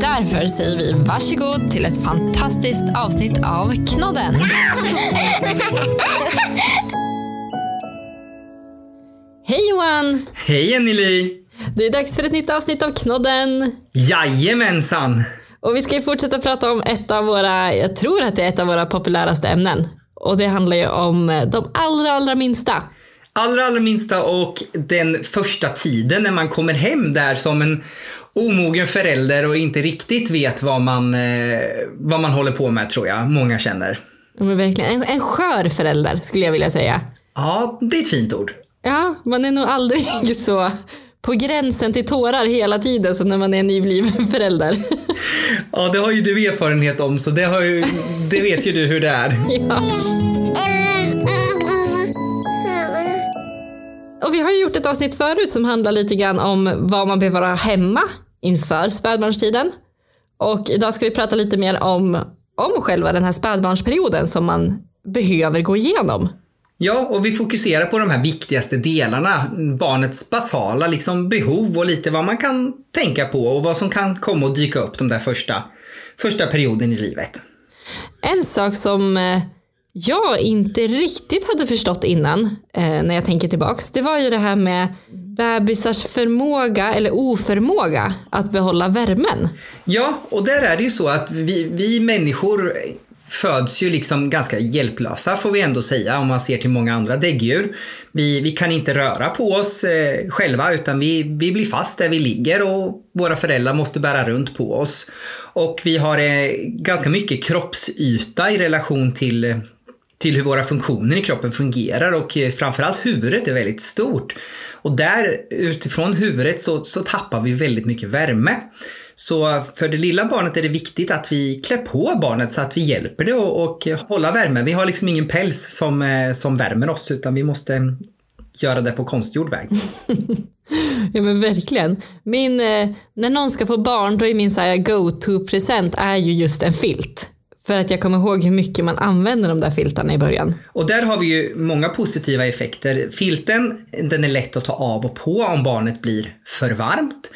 Därför säger vi varsågod till ett fantastiskt avsnitt av Knodden. Hej Johan! Hej Anneli! Det är dags för ett nytt avsnitt av Knodden. Jajamensan! Och vi ska ju fortsätta prata om ett av våra, jag tror att det är ett av våra populäraste ämnen. Och det handlar ju om de allra, allra minsta. Allra, allra minsta och den första tiden när man kommer hem där som en omogen förälder och inte riktigt vet vad man, eh, vad man håller på med tror jag många känner. Ja, men verkligen. En, en skör förälder skulle jag vilja säga. Ja, det är ett fint ord. Ja, man är nog aldrig så på gränsen till tårar hela tiden som när man är en nybliven förälder. Ja, det har ju du erfarenhet om så det, har ju, det vet ju du hur det är. Ja. Och vi har ju gjort ett avsnitt förut som handlar lite grann om vad man behöver vara hemma inför spädbarnstiden. Och idag ska vi prata lite mer om, om själva den här spädbarnsperioden som man behöver gå igenom. Ja, och vi fokuserar på de här viktigaste delarna, barnets basala liksom, behov och lite vad man kan tänka på och vad som kan komma att dyka upp de där första, första perioden i livet. En sak som eh, jag inte riktigt hade förstått innan eh, när jag tänker tillbaks, det var ju det här med bebisars förmåga eller oförmåga att behålla värmen. Ja, och där är det ju så att vi, vi människor föds ju liksom ganska hjälplösa får vi ändå säga om man ser till många andra däggdjur. Vi, vi kan inte röra på oss eh, själva utan vi, vi blir fast där vi ligger och våra föräldrar måste bära runt på oss. Och vi har eh, ganska mycket kroppsyta i relation till till hur våra funktioner i kroppen fungerar och eh, framförallt huvudet är väldigt stort. Och där utifrån huvudet så, så tappar vi väldigt mycket värme. Så för det lilla barnet är det viktigt att vi klär på barnet så att vi hjälper det och, och hålla värmen. Vi har liksom ingen päls som, eh, som värmer oss utan vi måste göra det på konstgjord väg. ja men verkligen. Min, eh, när någon ska få barn då är min go-to-present är ju just en filt. För att jag kommer ihåg hur mycket man använder de där filtarna i början. Och där har vi ju många positiva effekter. Filten, den är lätt att ta av och på om barnet blir för varmt.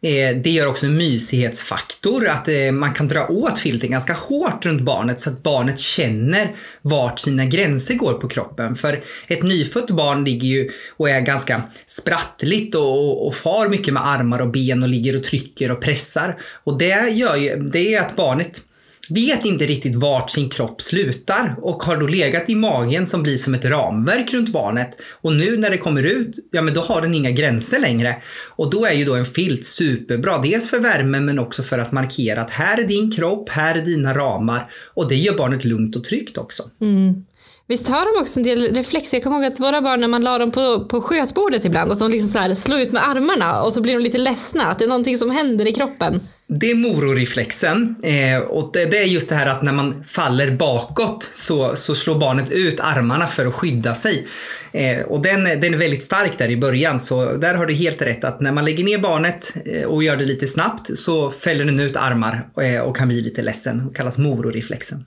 Eh, det gör också en mysighetsfaktor, att eh, man kan dra åt filten ganska hårt runt barnet så att barnet känner vart sina gränser går på kroppen. För ett nyfött barn ligger ju och är ganska sprattligt och, och far mycket med armar och ben och ligger och trycker och pressar. Och det gör ju, det är att barnet vet inte riktigt vart sin kropp slutar och har då legat i magen som blir som ett ramverk runt barnet. Och nu när det kommer ut, ja men då har den inga gränser längre. Och då är ju då en filt superbra, dels för värmen men också för att markera att här är din kropp, här är dina ramar. Och det gör barnet lugnt och tryggt också. Mm. Visst har de också en del reflexer? Jag kommer ihåg att våra barn när man la dem på, på skötbordet ibland, att de liksom så här slår ut med armarna och så blir de lite ledsna, att det är någonting som händer i kroppen. Det är mororeflexen eh, och det, det, är just det här att när man faller bakåt så, så slår barnet ut armarna för att skydda sig. Eh, och den, den är väldigt stark där i början så där har du helt rätt att när man lägger ner barnet eh, och gör det lite snabbt så fäller den ut armar eh, och kan bli lite ledsen och kallas mororeflexen.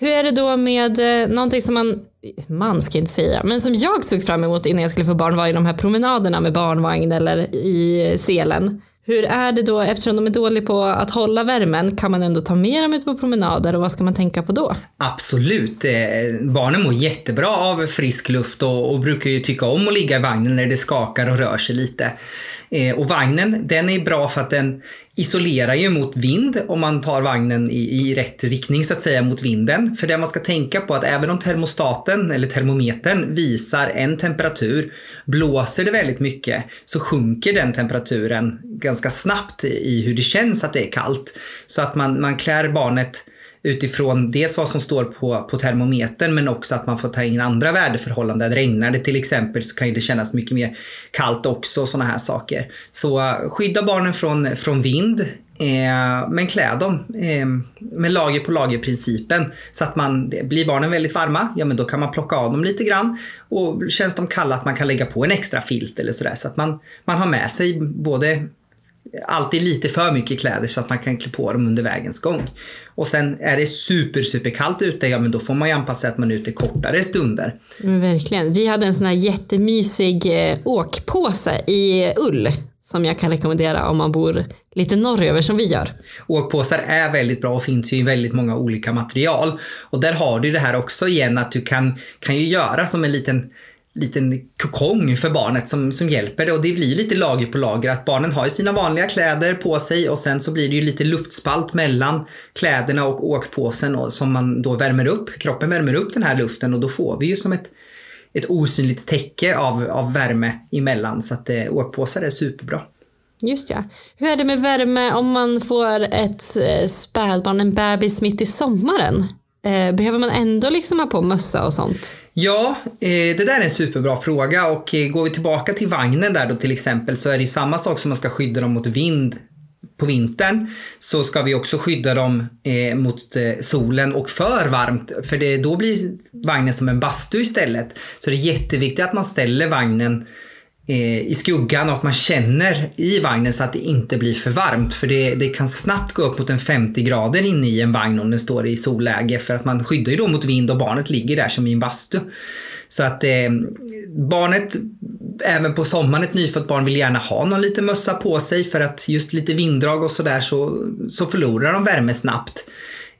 Hur är det då med eh, någonting som man, man ska inte säga, men som jag såg fram emot innan jag skulle få barn var ju de här promenaderna med barnvagn eller i selen. Hur är det då, eftersom de är dåliga på att hålla värmen, kan man ändå ta med dem ut på promenader och vad ska man tänka på då? Absolut. Eh, barnen mår jättebra av frisk luft och, och brukar ju tycka om att ligga i vagnen när det skakar och rör sig lite. Eh, och vagnen, den är bra för att den isolerar ju mot vind om man tar vagnen i, i rätt riktning så att säga mot vinden. För det man ska tänka på att även om termostaten eller termometern visar en temperatur, blåser det väldigt mycket så sjunker den temperaturen ganska snabbt i hur det känns att det är kallt. Så att man, man klär barnet utifrån dels vad som står på, på termometern men också att man får ta in andra väderförhållanden. Regnar det till exempel så kan det kännas mycket mer kallt också och sådana här saker. Så eh, skydda barnen från, från vind. Eh, men klä dem eh, med lager på lager principen. Så att man, blir barnen väldigt varma, ja men då kan man plocka av dem lite grann. Och känns de kalla att man kan lägga på en extra filt eller sådär. Så att man, man har med sig både alltid lite för mycket kläder så att man kan klä på dem under vägens gång. Och sen är det super, super kallt ute, ja men då får man ju anpassa sig att man är ute kortare stunder. Men verkligen. Vi hade en sån här jättemysig eh, åkpåse i ull som jag kan rekommendera om man bor lite norröver som vi gör. Åkpåsar är väldigt bra och finns ju i väldigt många olika material. Och där har du det här också igen att du kan, kan ju göra som en liten liten kokong för barnet som, som hjälper det och det blir lite lager på lager att barnen har ju sina vanliga kläder på sig och sen så blir det ju lite luftspalt mellan kläderna och åkpåsen och, som man då värmer upp. Kroppen värmer upp den här luften och då får vi ju som ett, ett osynligt täcke av, av värme emellan så att eh, åkpåsar är superbra. Just ja. Hur är det med värme om man får ett eh, spädbarn, en bebis mitt i sommaren? Eh, behöver man ändå liksom ha på mössa och sånt? Ja, eh, det där är en superbra fråga och eh, går vi tillbaka till vagnen där då till exempel så är det samma sak som man ska skydda dem mot vind på vintern så ska vi också skydda dem eh, mot eh, solen och för varmt för det, då blir vagnen som en bastu istället. Så det är jätteviktigt att man ställer vagnen Eh, Eh, i skuggan och att man känner i vagnen så att det inte blir för varmt. För det, det kan snabbt gå upp mot en 50 grader inne i en vagn om den står i solläge för att man skyddar ju då mot vind och barnet ligger där som i en bastu. Så att eh, barnet, även på sommaren, ett nyfött barn vill gärna ha någon liten mössa på sig för att just lite vinddrag och sådär så, så förlorar de värme snabbt.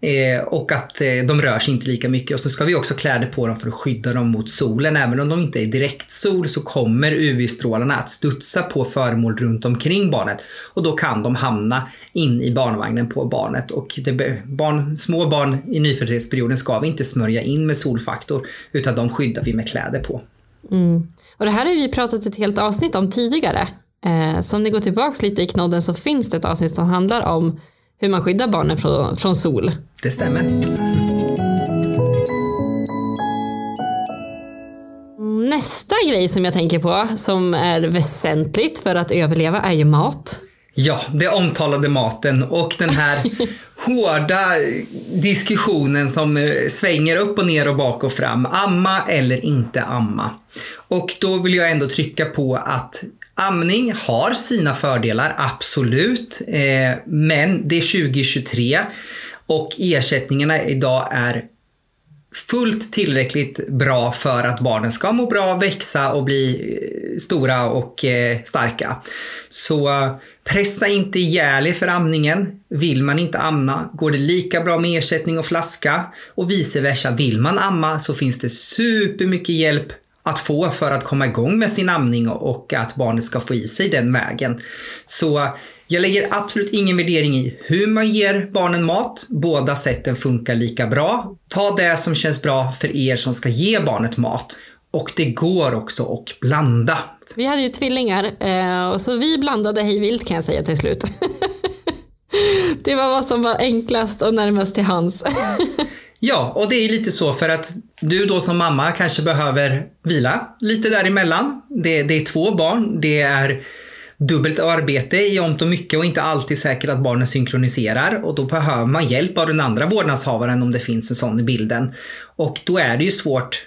Eh, och att eh, de rör sig inte lika mycket. Och så ska vi också kläder på dem för att skydda dem mot solen. Även om de inte är direkt sol så kommer UV-strålarna att studsa på föremål runt omkring barnet. Och då kan de hamna in i barnvagnen på barnet. Och det, barn, små barn i nyföddhetsperioden ska vi inte smörja in med solfaktor utan de skyddar vi med kläder på. Mm. Och det här har vi pratat ett helt avsnitt om tidigare. Eh, så om ni går tillbaka lite i knodden så finns det ett avsnitt som handlar om hur man skyddar barnen från, från sol. Det stämmer. Nästa grej som jag tänker på som är väsentligt för att överleva är ju mat. Ja, det omtalade maten och den här hårda diskussionen som eh, svänger upp och ner och bak och fram. Amma eller inte amma. Och då vill jag ändå trycka på att Amning har sina fördelar, absolut. Eh, men det är 2023 och ersättningarna idag är fullt tillräckligt bra för att barnen ska må bra, växa och bli eh, stora och eh, starka. Så eh, pressa inte ihjäl er för amningen. Vill man inte amna går det lika bra med ersättning och flaska och vice versa. Vill man amma så finns det supermycket hjälp att få för att komma igång med sin amning och att barnet ska få i sig den vägen. Så jag lägger absolut ingen värdering i hur man ger barnen mat. Båda sätten funkar lika bra. Ta det som känns bra för er som ska ge barnet mat. Och det går också att blanda. Vi hade ju tvillingar eh, och så vi blandade hej vilt kan jag säga till slut. Det var vad som var enklast och närmast till hands. Ja, och det är lite så för att du då som mamma kanske behöver vila lite däremellan. Det, det är två barn, det är dubbelt arbete i omt och mycket och inte alltid säkert att barnen synkroniserar och då behöver man hjälp av den andra vårdnadshavaren om det finns en sån i bilden. Och då är det ju svårt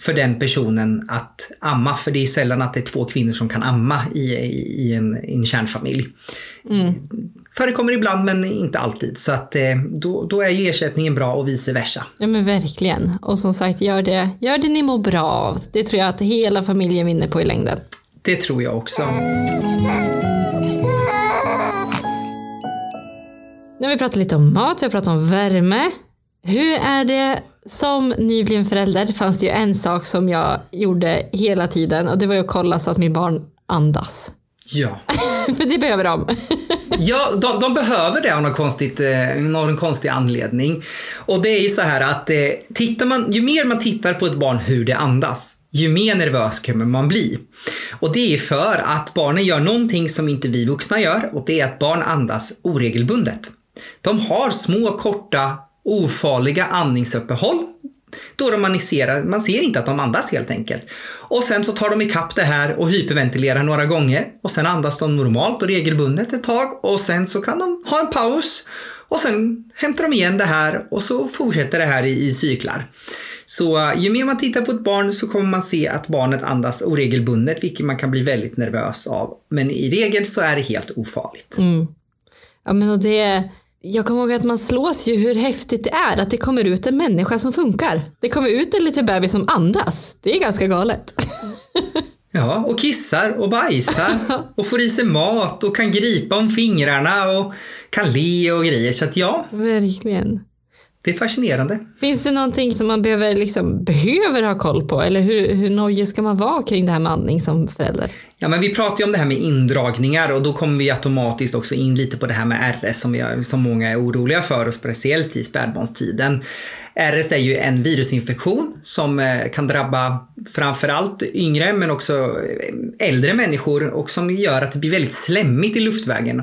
för den personen att amma, för det är sällan att det är två kvinnor som kan amma i, i, i en, i en kärnfamilj. Mm. Förekommer ibland men inte alltid. Så att, eh, då, då är ju ersättningen bra och vice versa. Ja men verkligen. Och som sagt, gör det, gör det ni mår bra av. Det tror jag att hela familjen vinner på i längden. Det tror jag också. Nu har vi pratat lite om mat, vi har pratat om värme. Hur är det som nybliven förälder fanns det ju en sak som jag gjorde hela tiden och det var ju att kolla så att min barn andas. Ja. För det behöver de. ja, de, de, behöver det av någon, konstigt, eh, någon konstig anledning. Och det är ju så här att eh, tittar man, ju mer man tittar på ett barn hur det andas, ju mer nervös kommer man bli. Och det är för att barnen gör någonting som inte vi vuxna gör och det är att barn andas oregelbundet. De har små korta ofarliga andningsuppehåll då de maniserar, man ser inte att de andas helt enkelt. Och sen så tar de ikapp det här och hyperventilerar några gånger och sen andas de normalt och regelbundet ett tag och sen så kan de ha en paus och sen hämtar de igen det här och så fortsätter det här i, i cyklar. Så eh, ju mer man tittar på ett barn så kommer man se att barnet andas oregelbundet, vilket man kan bli väldigt nervös av. Men i regel så är det helt ofarligt. Mm. Ja, men och det, jag kommer ihåg att man slås ju hur häftigt det är att det kommer ut en människa som funkar. Det kommer ut en liten bebis som andas. Det är ganska galet. Ja, och kissar och bajsar och får i sig mat och kan gripa om fingrarna och kan le och grejer. Så att ja. Verkligen. Det är fascinerande. Finns det någonting som man behöver, liksom, behöver ha koll på? Eller hur, hur nojig ska man vara kring det här med andning som förälder? Ja, men vi pratar ju om det här med indragningar och då kommer vi automatiskt också in lite på det här med RS som, vi som många är oroliga för och speciellt i spädbarnstiden. RS är ju en virusinfektion som eh, kan drabba framförallt yngre men också eh, äldre människor och som gör att det blir väldigt slemmigt i luftvägen.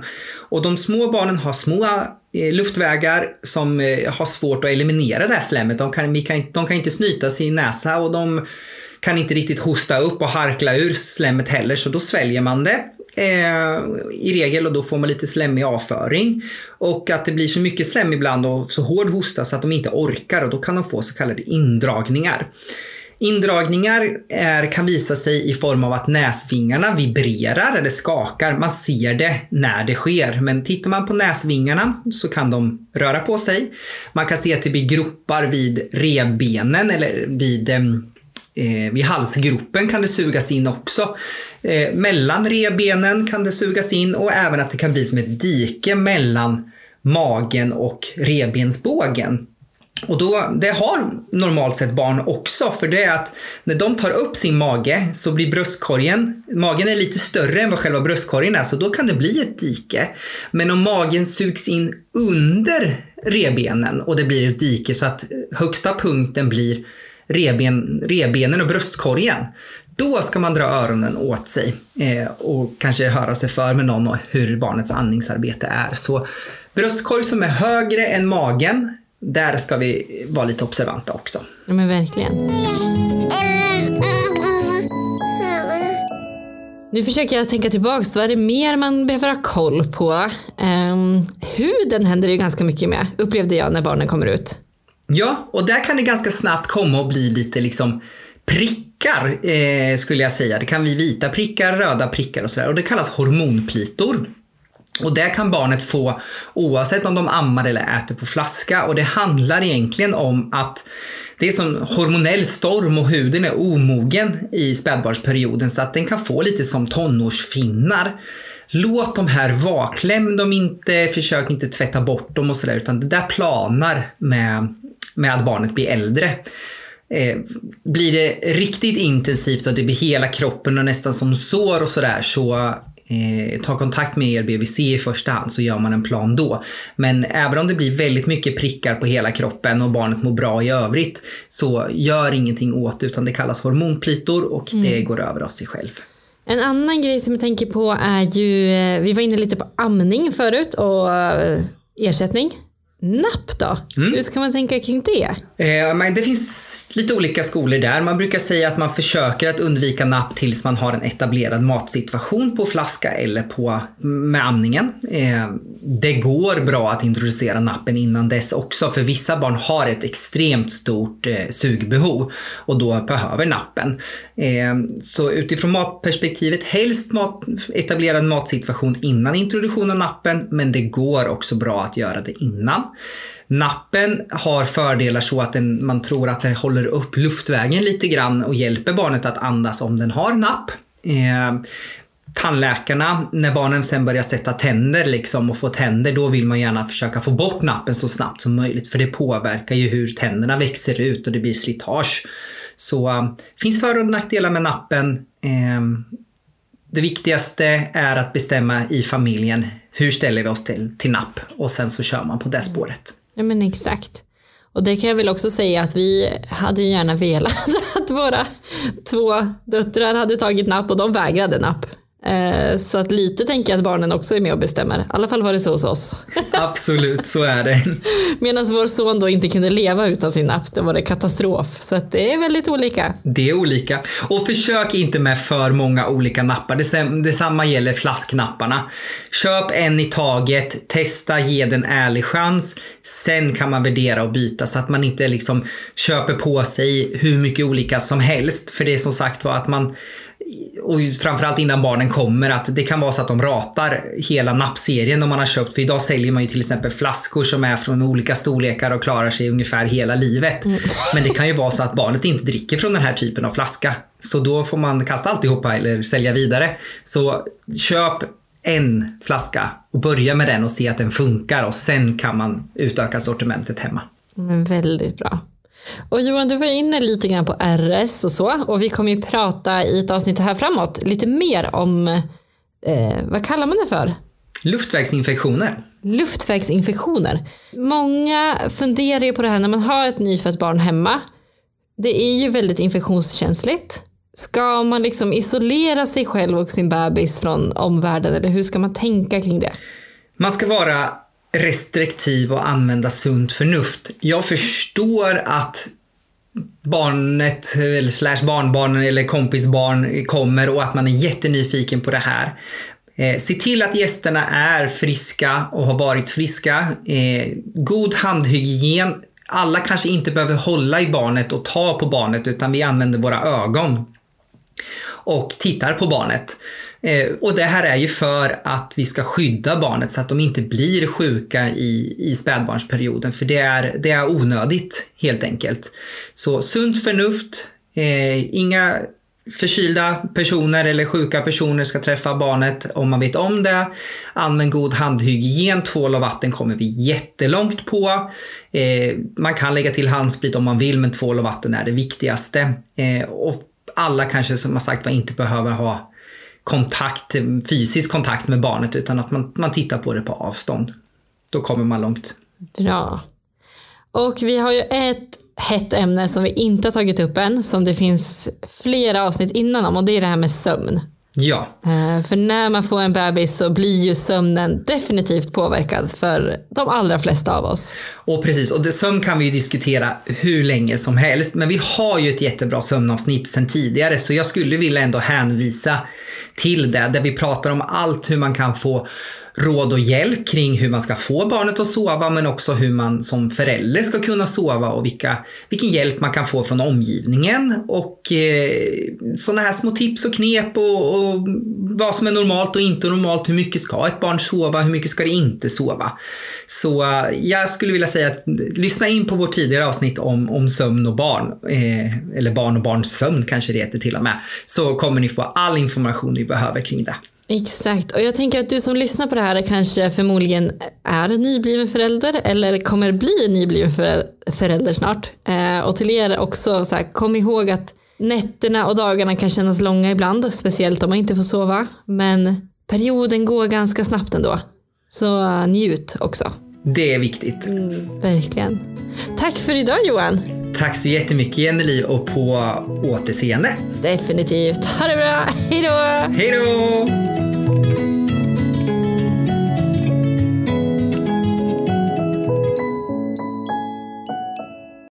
Och de små barnen har små eh, luftvägar som har svårt att eliminera det här slemmet. De kan, de kan inte snyta sin näsa och de kan inte riktigt hosta upp och harkla ur slemmet heller så då sväljer man det eh, i regel och då får man lite slemmig avföring. Och att det blir så mycket slem ibland och så hård hosta så att de inte orkar och då kan de få så kallade indragningar. Indragningar är, kan visa sig i form av att näsvingarna vibrerar eller skakar. Man ser det när det sker, men tittar man på näsvingarna så kan de röra på sig. Man kan se att det blir gropar vid revbenen eller vid ehm, Eh, vid halsgropen kan det sugas in också. Eh, mellan rebenen kan det sugas in och även att det kan bli som ett dike mellan magen och rebensbågen. Och då, det har normalt sett barn också, för det är att när de tar upp sin mage så blir bröstkorgen, magen är lite större än vad själva bröstkorgen är, så då kan det bli ett dike. Men om magen sugs in under rebenen och det blir ett dike så att högsta punkten blir reben, rebenen och bröstkorgen. Då ska man dra öronen åt sig eh, och kanske höra sig för med någon om hur barnets andningsarbete är. Så bröstkorg som är högre än magen, där ska vi vara lite observanta också. Ja men verkligen. Nu försöker jag tänka tillbaks, vad är det mer man behöver ha koll på? Um, huden händer det ju ganska mycket med, upplevde jag när barnen kommer ut. Ja, och där kan det ganska snabbt komma och bli lite liksom prickar eh, skulle jag säga. Det kan bli vita prickar, röda prickar och sådär. Och det kallas hormonplitor. Och det kan barnet få oavsett om de ammar eller äter på flaska. Och det handlar egentligen om att det är som hormonell storm och huden är omogen i spädbarnsperioden så att den kan få lite som tonårsfinnar. Låt de här vara, kläm dem inte, försök inte tvätta bort dem och sådär utan det där planar med med att barnet blir äldre. Eh, blir det riktigt intensivt och det blir hela kroppen och nästan som sår och sådär så eh, ta kontakt med er BVC i första hand så gör man en plan då. Men även om det blir väldigt mycket prickar på hela kroppen och barnet mår bra i övrigt så gör ingenting åt utan det kallas hormonplitor och mm. det går över av sig själv. En annan grej som jag tänker på är ju, eh, vi var inne lite på amning förut och eh, ersättning Napp då? Mm. Hur ska man tänka kring det? Eh, men det finns lite olika skolor där. Man brukar säga att man försöker att undvika napp tills man har en etablerad matsituation på flaska eller på, med amningen. Eh, det går bra att introducera nappen innan dess också för vissa barn har ett extremt stort eh, sugbehov och då behöver nappen. Eh, så utifrån matperspektivet helst mat, etablerad matsituation innan introduktion av nappen men det går också bra att göra det innan. Nappen har fördelar så att den, man tror att den håller upp luftvägen lite grann och hjälper barnet att andas om den har napp. Eh, tandläkarna, när barnen sen börjar sätta tänder liksom och få tänder, då vill man gärna försöka få bort nappen så snabbt som möjligt för det påverkar ju hur tänderna växer ut och det blir slitage. Så eh, finns för och nackdelar med nappen. Eh, det viktigaste är att bestämma i familjen hur ställer vi oss till, till napp och sen så kör man på det spåret. Ja men exakt. Och det kan jag väl också säga att vi hade gärna velat att våra två döttrar hade tagit napp och de vägrade napp. Eh, så att lite tänker jag att barnen också är med och bestämmer. I alla fall var det så hos oss. Absolut, så är det. Medan vår son då inte kunde leva utan sin app, då var det katastrof. Så att det är väldigt olika. Det är olika. Och försök inte med för många olika nappar. Detsamma gäller flaskknapparna. Köp en i taget, testa, ge den en ärlig chans. Sen kan man värdera och byta så att man inte liksom köper på sig hur mycket olika som helst. För det är som sagt var att man och framförallt innan barnen kommer att det kan vara så att de ratar hela nappserien om man har köpt. För idag säljer man ju till exempel flaskor som är från olika storlekar och klarar sig ungefär hela livet. Mm. Men det kan ju vara så att barnet inte dricker från den här typen av flaska. Så då får man kasta alltihopa eller sälja vidare. Så köp en flaska och börja med den och se att den funkar och sen kan man utöka sortimentet hemma. Mm, väldigt bra. Och Johan, du var inne lite grann på RS och så och vi kommer ju prata i ett avsnitt här framåt lite mer om, eh, vad kallar man det för? Luftvägsinfektioner. Luftvägsinfektioner. Många funderar ju på det här när man har ett nyfött barn hemma. Det är ju väldigt infektionskänsligt. Ska man liksom isolera sig själv och sin bebis från omvärlden eller hur ska man tänka kring det? Man ska vara restriktiv och använda sunt förnuft. Jag förstår att barnet eller slash barnbarnen eller kompisbarn kommer och att man är jättenyfiken på det här. Eh, se till att gästerna är friska och har varit friska. Eh, god handhygien. Alla kanske inte behöver hålla i barnet och ta på barnet utan vi använder våra ögon och tittar på barnet. Eh, och det här är ju för att vi ska skydda barnet så att de inte blir sjuka i, i spädbarnsperioden. För det är, det är onödigt helt enkelt. Så sunt förnuft, eh, inga förkylda personer eller sjuka personer ska träffa barnet om man vet om det. Använd god handhygien, tvål och vatten kommer vi jättelångt på. Eh, man kan lägga till handsprit om man vill men tvål och vatten är det viktigaste. Eh, och alla kanske som har sagt var inte behöver ha kontakt, fysisk kontakt med barnet utan att man, man tittar på det på avstånd. Då kommer man långt. Bra. Och vi har ju ett hett ämne som vi inte har tagit upp än, som det finns flera avsnitt innan om och det är det här med sömn. Ja. Eh, för när man får en bebis så blir ju sömnen definitivt påverkad för de allra flesta av oss. Och precis, och det, sömn kan vi ju diskutera hur länge som helst, men vi har ju ett jättebra sömnavsnitt sedan tidigare så jag skulle vilja ändå hänvisa till det, där vi pratar om allt hur man kan få råd och hjälp kring hur man ska få barnet att sova men också hur man som förälder ska kunna sova och vilka, vilken hjälp man kan få från omgivningen och eh, sådana här små tips och knep och, och, vad som är normalt och inte normalt. Hur mycket ska ett barn sova? Hur mycket ska det inte sova? Så eh, jag skulle vilja säga att lyssna in på vårt tidigare avsnitt om, om sömn och barn, eh, eller barn och barns sömn kanske det heter till och med, så kommer ni få all information ni behöver kring det. Exakt, och jag tänker att du som lyssnar på det här kanske förmodligen är nybliven förälder eller kommer bli nybliven förälder snart. Eh, och till er också, så här, kom ihåg att nätterna och dagarna kan kännas långa ibland, speciellt om man inte får sova. Men perioden går ganska snabbt ändå. Så eh, njut också. Det är viktigt. Mm, verkligen. Tack för idag Johan. Tack så jättemycket Jenneli och på återseende. Definitivt. Ha det bra. Hej då! Hej då!